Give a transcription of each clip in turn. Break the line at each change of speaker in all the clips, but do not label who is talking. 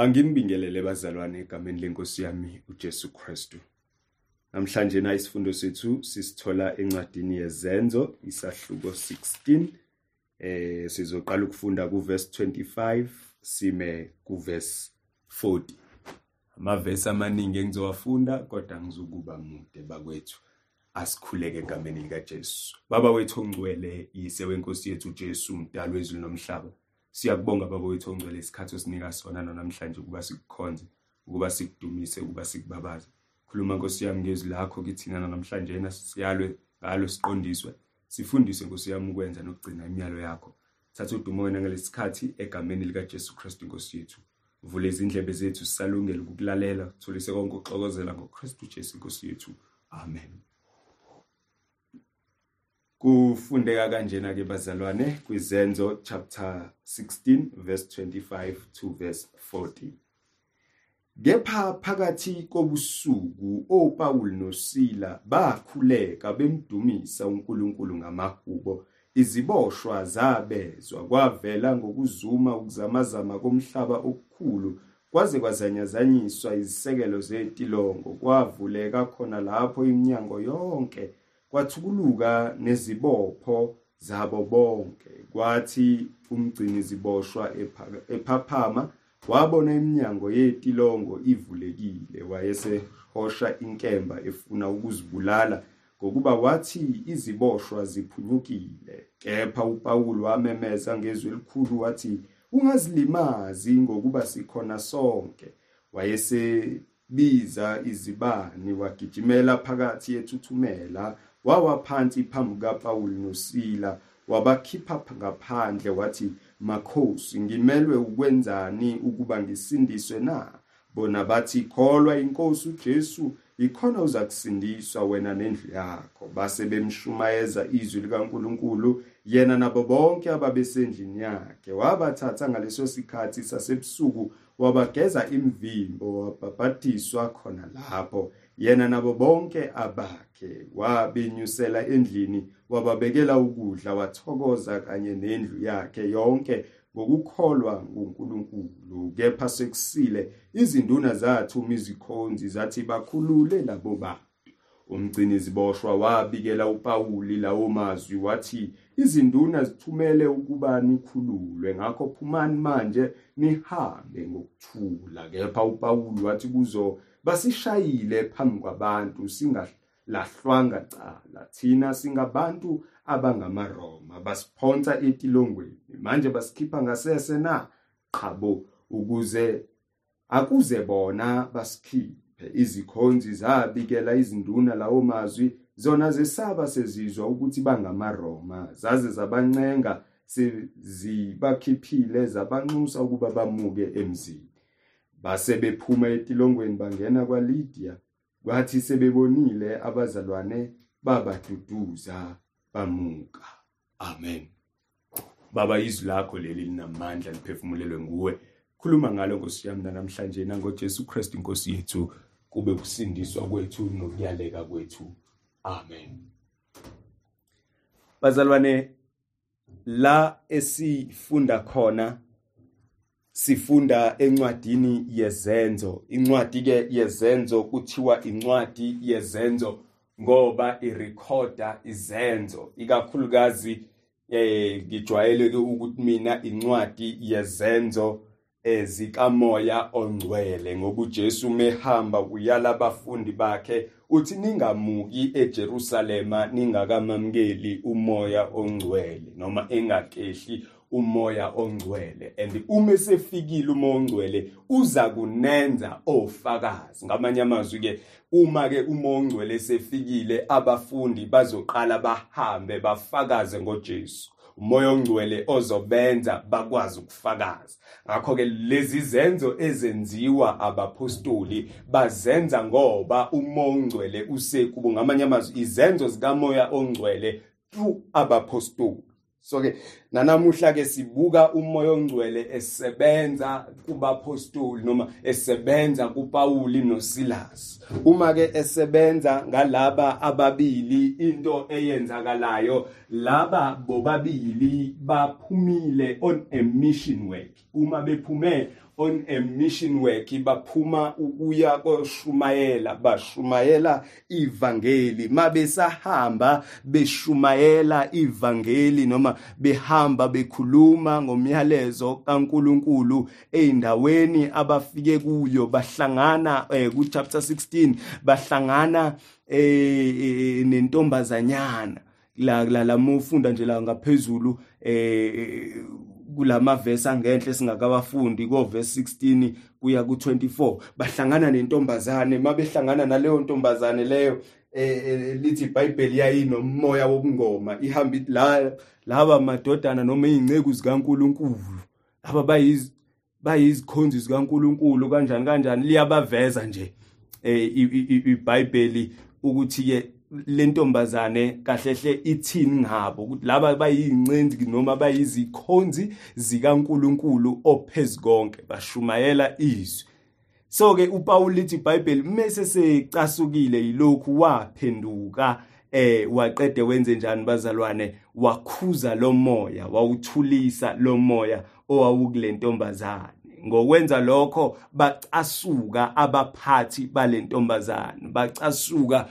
Anginibingelele bazalwane egameni lenkosi yami uJesu Kristu. Namhlanje na isifundo sethu sisithola encwadini yezenzo isahluko 16 eh sizoqala ukufunda kuverse 25 sime kuverse 40. Amavesi amaningi engizowafunda kodwa ngizokuba mude bakwethu. Asikhuleke egameni likaJesu. Baba wethu ongcwele yise wenkosi yethu uJesu umdali wezulu nomhlaba. Siyakubonga baba wethu ongcwele isikhathi osinika sona namhlanje ukuba sikukhonze, ukuba sikudumise, ukuba sikubabaze. Khuluma Nkosi yami ngezwi lakho kithina namhlanje yena siyalwe ngalo siqondiswe. Sifundise Nkosi yami ukwenza nokugcina imiyalo yakho. Thatha udumo wena ngalesisikhathi egameni lika Jesu Kristu Nkosi yethu. Vule izindlebe zethu sisalungele ukukulalela, tholise konke ukuxokozela ngoKristu Jesu Nkosi yethu. Amen. Kufundeka kanjena ke bazalwane kwizenzo chapter 16 verse 25 to verse 40. Kepha phakathi kobusuku oPaul noSila bakhuleka bemdumisa uNkulunkulu ngamahubo iziboshwa zabezwa kwavela ngokuzuma ukuzamazama komhlaba okukhulu kwaze kwazanyazanyiswa izisekelo zetilongo kwavuleka khona lapho iminyango yonke kwathukuluka nezibopho zabo bonke. Kwathi umgcini ziboshwa ephaphama wabona iminyango yetilongo ivulekile. Wayesehosha inkemba efuna ukuzibulala ngokuba wathi iziboshwa ziphunyukile. Kepha uPaul wamemeza ngezwi elikhulu wathi ungazilimazi ngokuba sikhona sonke. Wayesebiza izibani wagijimela phakathi ethuthumela wawa phansi phambi kaPaul noSila wabakhipha ngaphandle wathi makhosi ngimelwe ukwenzani ukuba ngisindiswe na? Bona bathi kholwa inkosi uJesu ikhona uzakusindiswa wena nendlu yakho. Base bemshumayeza izwi likaNkuluNkulu yena nabo bonke ababesendlini yakhe. Wabathatha ngaleso sikhathi sasebusuku wabageza imvimbo wabhabhadiswa khona lapho. Yena nabo bonke abakhe wabenyusela endlini wababekela ukudla wathokoza kanye nendlu yakhe yonke ngokukholwa nguNkulunkulu. Kepha sekusile izinduna zathuma izikhonzi zathi bakhulule labo bantu umgcini ziboshwa wabikela uPawuli lawo mazwi wathi izinduna zithumele ukuba nikhululwe ngakho phumani manje nihambe ngokuthula. Kepha uPawuli wathi kuzo basishayile phambi kwabantu singalahlwanga cala thina singabantu abangamaRoma basiphonsa etilongweni. Manje basikhipha ngasese na? Qhabo ukuze akuze bona basikhiphe izikhonzi zabikela izinduna lawo mazwi zona zesaba sezizwa ukuthi bangamaRoma. Zaze zabancenga sezibakhiphile zabanxusa ukuba bamuke emzini. Base bephuma etilongweni bangena kwaLidia kwathi sebebonile abazalwane babaduduza bamuka. Amen. Baba izwi lakho leli linamandla liphefumulelwe nguwe. Khuluma ngalo Nkosi yami namhlanje nangoJesu Kristu inkosi yethu kube kusindiswa kwethu nokuyaleka kwethu. Amen. Bazalwane la esifunda khona sifunda encwadini yezenzo. Incwadi ke yezenzo kuthiwa incwadi yezenzo ngoba irecorda izenzo. Ikakhulukazi eh ngijwayele ukuthi mina incwadi yezenzo ezikamoya ongcwele ngoba uJesu mehamba uyala abafundi bakhe uthi ningamuki eJerusalema ningakamamkeli umoya ongcwele noma engakehli umoya ongcwele. And uma sefikile umoya ongcwele uza kunenza ofakazi. Ngamanye amazwi ke uma ke umoya ongcwele sefikile abafundi bazoqala bahambe bafakaze ngoJesu. Umoya ongcwele ozobenza bakwazi ukufakaza. Ngakho ke lezi zenzo ezenziwa abapostoli bazenza ngoba umoya ongcwele usekubo ngamanye amazwi izenzo zikamoya ongcwele through abapostoli. So ke nanamuhla ke sibuka umoya ongcwele esebenza kubapostoli noma esebenza kuPauli noSilas. Uma ke esebenza ngalaba ababili into eyenzakalayo laba bobabili baphumile on a mission work. Uma bephume on a mission work baphuma ukuya koshumayela bashumayela ivangeli. Mabesahamba beshumayela ivangeli noma behamba bekhuluma ngomyalezo kaNkuluNkulu eindaweni abafike kuyo bahlangana eh, ku chapter 16 bahlangana eh nentombazanyana. La la lamufunda nje la ngaphezulu eh kulama verse angenhle singakabafundi ko verse 16 kuya ku 24 bahlangana nentombazane. Mabehlangana naleyo ntombazane leyo eh lithi iBhayibheli yayinomoya wobungoma ihamba la laba madodana noma izingceku zikaNkuluNkulu laba bayiz bayizikhonzi zikaNkuluNkulu kanjani kanjani? Liyabaveza nje eh iBhayibheli ukuthi ke lentombazane kahlehle ithini ngabo? Ukuthi laba bayincenzi noma bayizikhonzi zikaNkuluNkulu ophezukonke bashumayela izwi. So ke uPaul lithi iBhayibheli mase secasukile yilokhu waphenduka eh waqede wenze njani bazalwane? Wakhuza lo moya wawuthulisa lo moya owawukule ntombazane ngokwenza lokho bacasuka abaphathi balentombazane bacasuka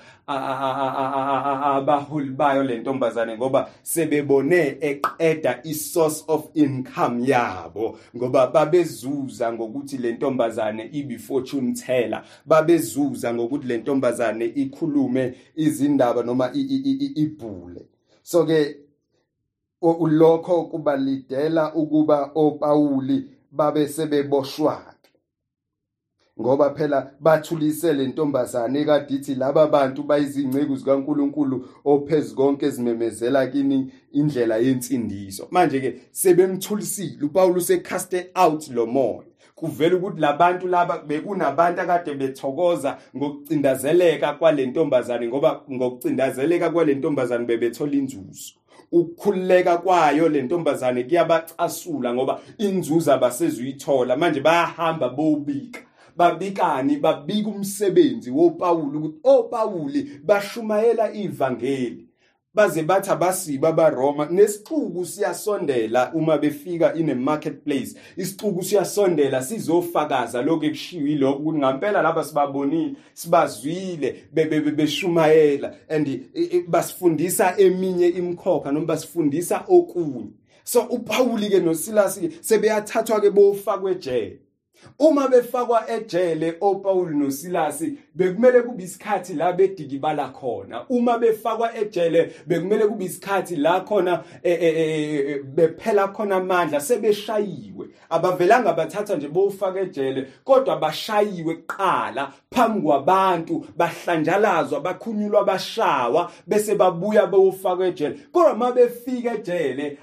abaholi bayo lentombazane ngoba sebebone eqeda isource of income yabo ngoba babezuza ngokuthi lentombazane ibi fortune teller babezuza ngokuthi lentombazane ikhulume izindaba noma ibhule. So ke ulokho kubalidela ukuba oPawuli babe sebeboshwa ngoba phela bathulise le ntombazane ekadithi laba bantu bayizingceku zikaNkuluNkulu ophezukonke ezimemezela kini indlela yensindiso. Manje ke sebemthulisile uPaul usecaste out lo moya. Kuvela ukuthi labantu laba bekunabantu akade bethokoza ngokucindazeleka kwalentombazane ngoba ngokucindazeleka kwalentombazane bebethola inzuzo. Ukukhululeka kwayo le ntombazane kuyabacasula ngoba inzuzo abasezuyithola. Manje bayahamba bobika babikani babika umsebenzi woPawuli ukuthi oPawuli bashumayela ivangeli. Baze bathi abasiba abaRoma nesixuku siyasondela uma befika in a marketplace. Isixuku siyasondela sizofakaza lokho ekushiwo yilokho ukuthi ngempela laba sibabonile sibazwile bebeshumayela and basifundisa eminye imkhokha noma basifundisa okunye. So uPauli ke noSilas ke sebeyathathwa ke bofakwe ejele Uma befakwa ejele oPaul noSilasi bekumele kube isikhathi la bedikibala khona. Uma befakwa ejele bekumele kube isikhathi la khona e, e, e, bephela khona amandla sebeshayiwe. Abavelanga bathatha nje bofaka ejele kodwa bashayiwe kuqala phambi kwabantu bahlanjalazwa bakhunyulwa bashawa bese babuya beyofaka ejele. Kodwa mabefika ejele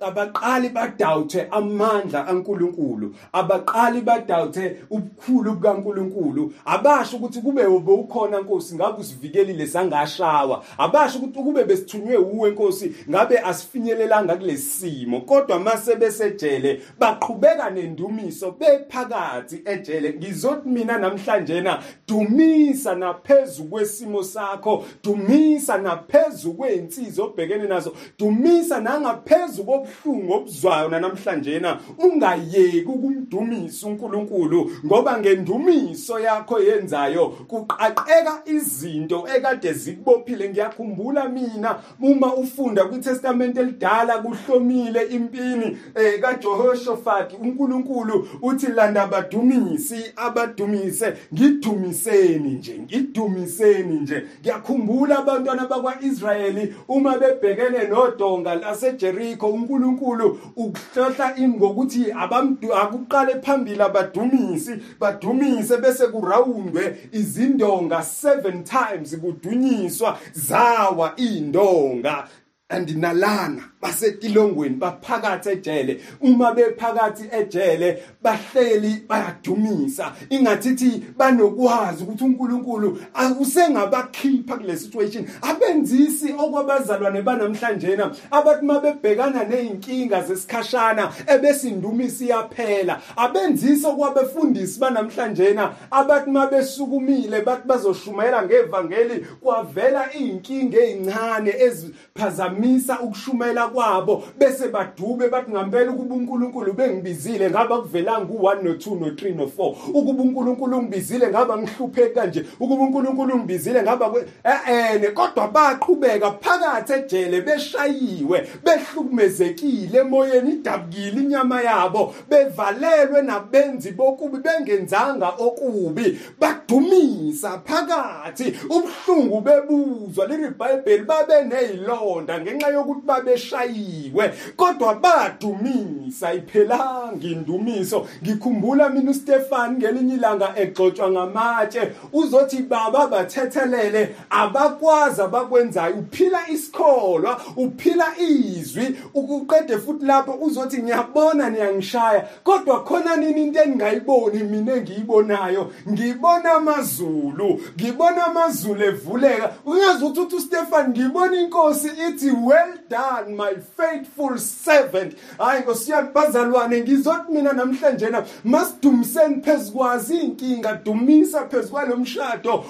abaqali badawuthe amandla kaNkuluNkulu. Aba abaqali badawuthe ubukhulu bukaNkuluNkulu. Abasho ukuthi kube ukhona Nkosi ngabe usivikelile sangashawa abasho ukuthi kube besithunywe uwe Nkosi ngabe asifinyelelanga kulesimo. Kodwa mase besejele baqhubeka nendumiso bephakathi ejele. Ngizothi mina namhlanje na dumisa naphezulu kwesimo sakho dumisa naphezulu kweinsizwa obhekene nazo dumisa nangaphezulu kobuhlungu obuzwayo namhlanje na ungayeki ukumdumisa. Udumise uNkulunkulu ngoba ngendumiso yakho yenzayo kuqaqeka izinto ekade zikubophile. Ngiyakhumbula mina uma ufunda kwiTestament elidala kuhlomile impini eh kaJehoshaphat uNkulunkulu uthi landa abadumisi abadumise ngidumiseni nje ngidumiseni nje. Ngiyakhumbula abantwana bakwaIsrayeli uma bebhekene nodonga laseJericho uNkulunkulu ukuhlohla ngokuthi abamdu akuqale phambili abadumisi badumise bese kurawundwe izindonga 7 times kudunyiswa zawa indonga. Andinalana basetilongweni baphakathi ejele. Uma bephakathi ejele bahleli bayadumisa. Ingathithi banokwazi ukuthi uNkulunkulu akusengabakhipha kule situation. Abenzisi okwabazalwane banamhlanje na abathi mabebhekana nezinkinga zesikhashana ebesindumisi yaphela abenzisi okwabefundisi banamhlanje na abathi mabesukumile bathi bazoshumayela ngevangeli kwavela izinkinga ezincane eziphazamisa bamisa ukushumela kwabo bese badube bathi ngempela ukuba uNkulunkulu bengibizile ngaba kuvelanga ku1 no2 no3 no4 ukuba uNkulunkulu ungibizile ngaba ngihlupheki kanje. Ukuba uNkulunkulu ungibizile ngaba eh kodwa baqhubeka phakathi ejele beshayiwe behlukumezekile emoyeni idabukile inyama yabo bevalelwe nabenzi bokubi bengenzanga okubi. Badumisa phakathi ubuhlungu bebuzwa. liBhayibheli babe nezilonda ngenxa yokuthi babeshayiwe kodwa badumisa iphelanga indumiso ngikhumbula mina uStefan ngelinye ilanga egxotshwa ngamatshe. Uzothi baba bathethelele abakwazi abakwenzayo. Uphila isikholwa uphila izwi ukuqede futhi lapho uzothi ngiyabona niyangishaya kodwa khona nini into engingayiboni mina engiyibonayo? Ngibona amazulu ngibona amazulu evuleka. Ungazi ukuthi uStefan ngibona inkosi ithi well done my faithful servant. Hayi ngosiyabazalwane ngizothi mina namhlanje na masidumiseni phezukwazi inkinga dumisa phezukwalo mshado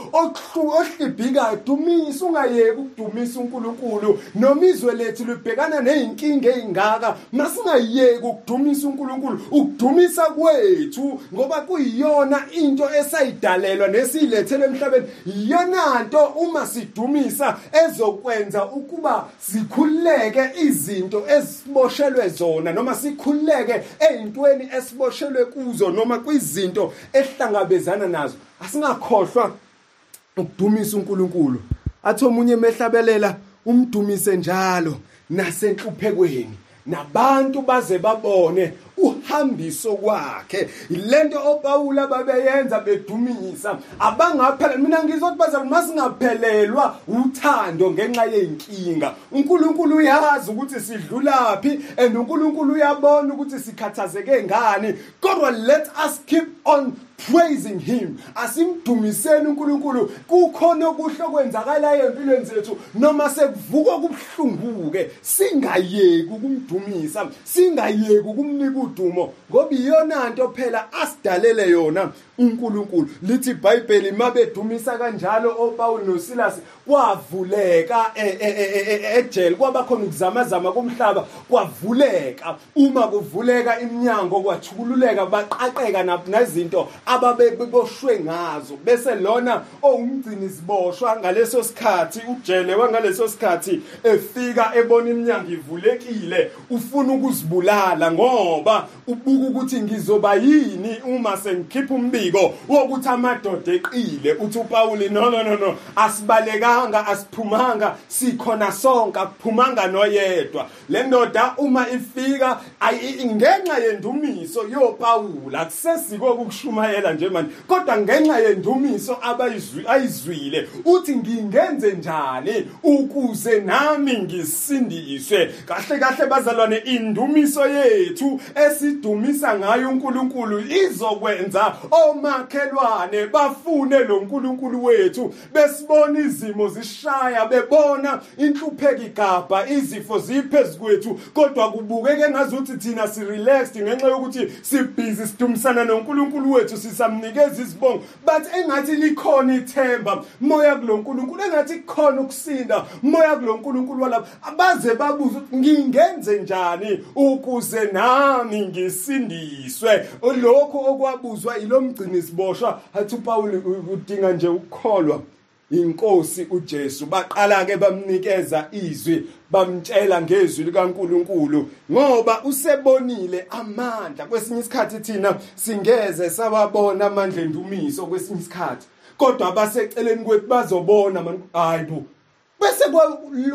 ohlibhikayo dumisa ungayeki ukudumisa uNkulunkulu. Noma izwe lethu libhekana nezinkinga ezingaka masingayeki ukudumisa uNkulunkulu ukudumisa kwethu ngoba kuyiyona into esayidalelwa nesiyilethele emhlabeni. Iyona nto uma sidumisa ezokwenza ukuba sikhuleke izinto eziboshelwe zona noma sikhuleke ezintweni esiboshelwe kuzo noma kwizinto ehlangabezana nazo. Asingakhohlwa ukudumisa uNkulunkulu. Athi omunye emehlabelela umdumise njalo nasenhluphekweni. Nabantu baze babone uhambiso kwakhe. Lento oPaula babeyenza bedumisa. Abangaphela mina ngizothi bazali masingaphelelwa uthando ngenxa yeinkinga uNkulunkulu uyazi ukuthi sidlulapi and uNkulunkulu uyabona ukuthi sikhathazeke ngani. Kodwa let us keep on praising him asimdumiseni uNkulunkulu. Kukhona okuhle okwenzakalayo empilweni zethu noma sekuvuka kubuhlunguke singayeki ukumdumisa singayeki ukumnika udumo ngoba iyona nto phela asidalele yona. uNkulunkulu lithi iBhayibheli mabedumisa kanjalo oPaul noSilas kwavuleka ejele kwaba khona ukuzamazama kumhlaba kwavuleka. Uma kuvuleka iminyango kwathululeka baqaqeka nazinto ababeboshwe ngazo. Bese lona owumgcini siboshwa ngaleso sikhathi ujele wangaleso sikhathi efika ebona iminyango ivulekile ufuna ukuzibulala ngoba ubuka ukuthi ngizoba yini uma sengikhipha umbiko. Wokuthi amadoda eqile uthi uPaul no no no no asibalekanga asiphumanga sikhona sonke akuphumanga noyedwa. Le ndoda uma ifika ngenxa yendumiso yoPaul akusesiko ukushumayela nje manje kodwa ngenxa yendumiso abayizwi ayizwile uthi ngingenze njani ukuze nami ngisindiswe? Kahle kahle bazalwane indumiso yethu esidumisa ngayo uNkulunkulu izokwenza omakhelwane bafune lo uNkulunkulu wethu besibona izimo zishaya bebona inhlupheko igabha izifo ziphezulu kodwa kubukeke ngazuthi thina si relaxed ngenxa yokuthi sibhizi sidumisana noNkulunkulu wethu sisamnikeza izibongo. But engathi likhona ithemba moya kulonkulunkulu engathi kukhona ukusinda moya kulonkulunkulu walapha abaze babuza ukuthi ngingenze njani ukuze nami ngisindiswe? Lokho okwabuzwa ilomgcini siboshwa athi uPaul udinga nje ukukholwa. Inkosi uJesu baqala ke bamnikeza izwi bamtshela ngezwi likaNkuluNkulu ngoba usebonile amandla. Kwesinye isikhathi thina singeze sawabona amandla endumiso kwesinye isikhathi. Kodwa abaseceleni kwethu bazobona hayibo bese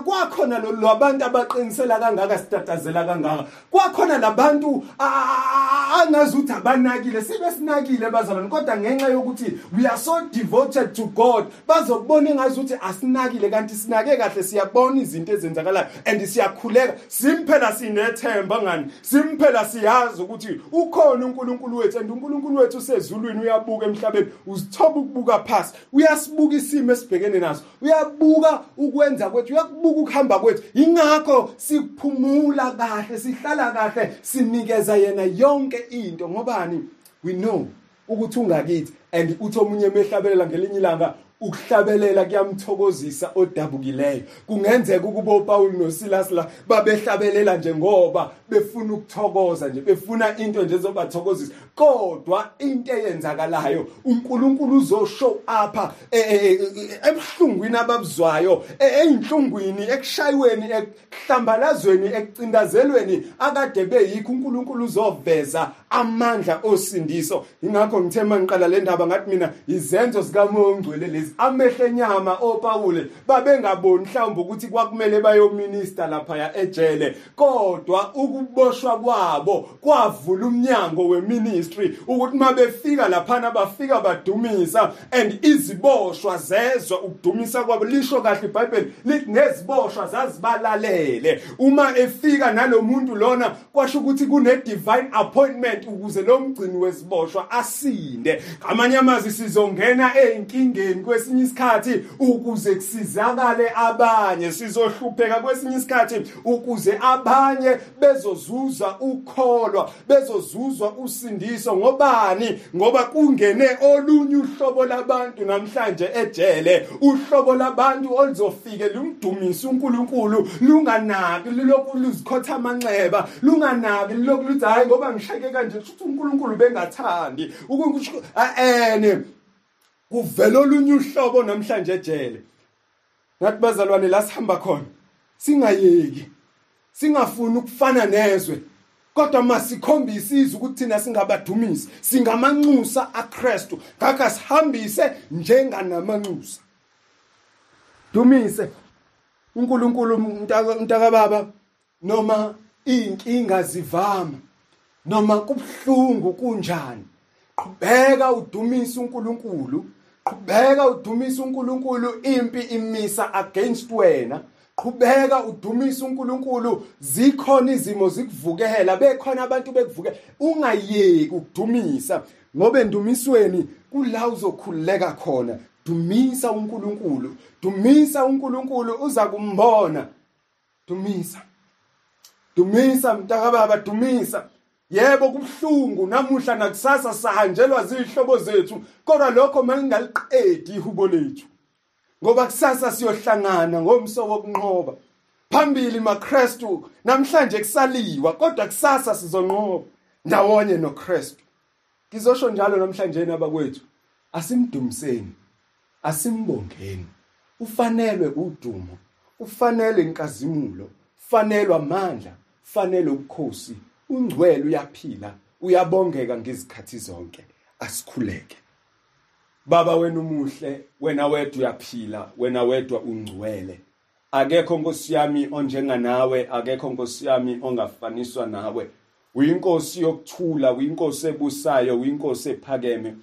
kwakhona labantu abaqinisela kangaka sitatazela kangaka. Kwakhona labantu angazi ukuthi abanakile sibe sinakile bazalwane. Kodwa ngenxa yokuthi we are so devoted to God bazobona engazi ukuthi asinakile kanti sinake kahle siyabona izinto ezenzakalayo and siyakhuleka. Simphela sinethemba ngani? Simphela siyazi ukuthi ukhona uNkulunkulu wethu and uNkulunkulu wethu usezulwini uyabuka emhlabeni. Uzithoba ukubuka phansi uyasibuka isimo esibhekene naso. Uyabuka ukwenza kwethu uyakubuka ukuhamba kwethu. Ingakho siphumula kahle sihlala kahle sinikeza yena yonke into. Ngobani? We know ukuthi ungakithi and uthi omunye emehlabelela ngelinye ilanga ukuhlabelela kuyamthokozisa odabukileyo. Kungenzeka ukuba uPaul noSilas la babehlabelela nje ngoba befuna ukuthokoza nje befuna into nje ezobathokozisa. Kodwa into eyenzakalayo uNkulunkulu uzoshow apha e, e, e, ebuhlungwini ababuzwayo einhlungwini ekushayiweni ekuhlambalazweni ekucindazelweni akade beyikho. uNkulunkulu uzoveza amandla osindiso ingakho ngithe mangiqala le ndaba ngathi mina izenzo zikamoya ongcwele lezi amehlo enyama opawule babengaboni mhlawumbe ukuthi kwakumele bayominister lapha ejele kodwa ukuboshwa kwabo kwavula umnyango weministry ukuthi mabefika laphana bafika badumisa and iziboshwa zezwa ukudumisa kwabo lisho kahle iBhayibheli lithi neziboshwa zazibalalele. Uma efika nalomuntu lona kwasho ukuthi kune divine appointment ukuze lo mgcini wesiboshwa asinde. Ngamanye amazwi sizongena einkingeni kwesinye isikhathi ukuze kusizakale abanye. Sizohlupheka kwesinye isikhathi ukuze abanye bezozuza ukholwa bezozuzwa usindiso. Ngobani? Ngoba kungene olunye uhlobo labantu namhlanje ejele. Uhlobo labantu oluzofike lumdumisa uNkulunkulu lunganaki lokhu luzikhotha amanxeba lunganaki lokhu luthi hayi ngoba ngisheke kanje ukuthi uNkulunkulu bengathandi. Ukunkusho ene kuvela olunye uhlobo namhlanje ejele. Ngathi bazalwane la sihamba khona singayeki singafuni ukufana nezwe. Kodwa masikhombise izwe ukuthi thina singabadumisi singamanxusa aKristu ngakho sihambise njenganamanxusa. Dumise uNkulunkulu mntaka baba noma inkinga zivama noma kubhlungu kunjani? Qhubeka udumisa uNkulunkulu qhubeka udumisa uNkulunkulu impi imisa against wena. Qhubeka udumisa uNkulunkulu zikhona izimo zikuvukela bekhona abantu bekuvukela ungayeki ukudumisa ngoba endumisweni kula uzokhululeka khona. Dumisa uNkulunkulu dumisa uNkulunkulu uza kumbona. Dumisa. Dumisa mntaka baba dumisa. Yebo kubhlungu namuhla nakusasa sahanjelwa zihlobo zethu kodwa lokho mangingaliqedi ihubo lethu. Ngoba kusasa siyohlangana ngomso wokunqoba. Phambili maKristu namhlanje kusaliwa kodwa kusasa sizonqoba. Ndawonye noKristu. Ngizosho njalo namhlanje nabakwethu asimdumiseni asimbongeni. Ufanelwe udumo ufanele inkazimulo fanelwe amandla fanele ubukhosi. Ungcwele uyaphila uyabongeka ngezikhathi zonke asikhuleke. Baba wena umuhle wena wedwa uyaphila wena wedwa ungcwele. Akekho nkosi yami onjenganawe akekho nkosi yami ongafaniswa nawe. Uyinkosi yokuthula uyinkosi ebusayo uyinkosi ephakeme.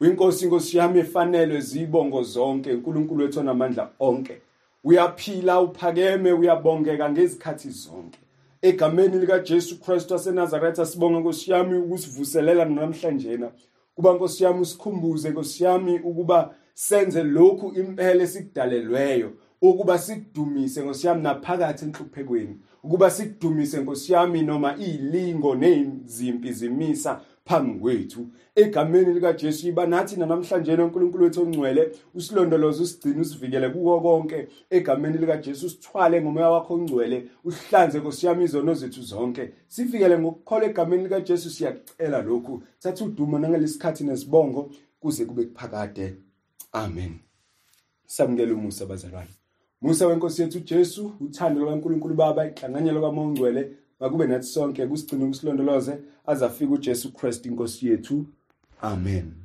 Uyinkosi inkosi yami efanelwe zibongo zonke uNkulunkulu wethu onamandla onke. Uyaphila uphakeme uyabongeka ngezikhathi zonke. Egameni lika Jesu Christ waseNazaretha sibonga Nkosi yami ukusivuselela namhlanje na kuba Nkosi yami usikhumbuze Nkosi yami ukuba senze lokhu impela esikudalelweyo ukuba sikudumise Nkosi yami naphakathi enhluphekweni ukuba sikudumise Nkosi yami noma izilingo nezimpi zimisa phambi kwethu. Egameni lika Jesu iba nathi namhlanje noNkulunkulu wethu ongcwele usilondoloze usigcine usivikele kuko konke. Egameni lika Jesu usithwale ngomoya wakho ongcwele uhlanze nkosiyami izono zethu zonke. Sivikele ngokukhola egameni lika Jesu siyakucela lokhu. Sathi uduma nangalesikhathi nesibongo kuze kube kuphakade. Amen. Samukela umusa bazalwane. Musa wenkosi yethu Jesu uthando lwaNkulunkulu Baba inhlanganyelo kaMongcwele makube nathi sonke kusigcine kusilondoloze azafika uJesu Christ inkosi yethu. Amen.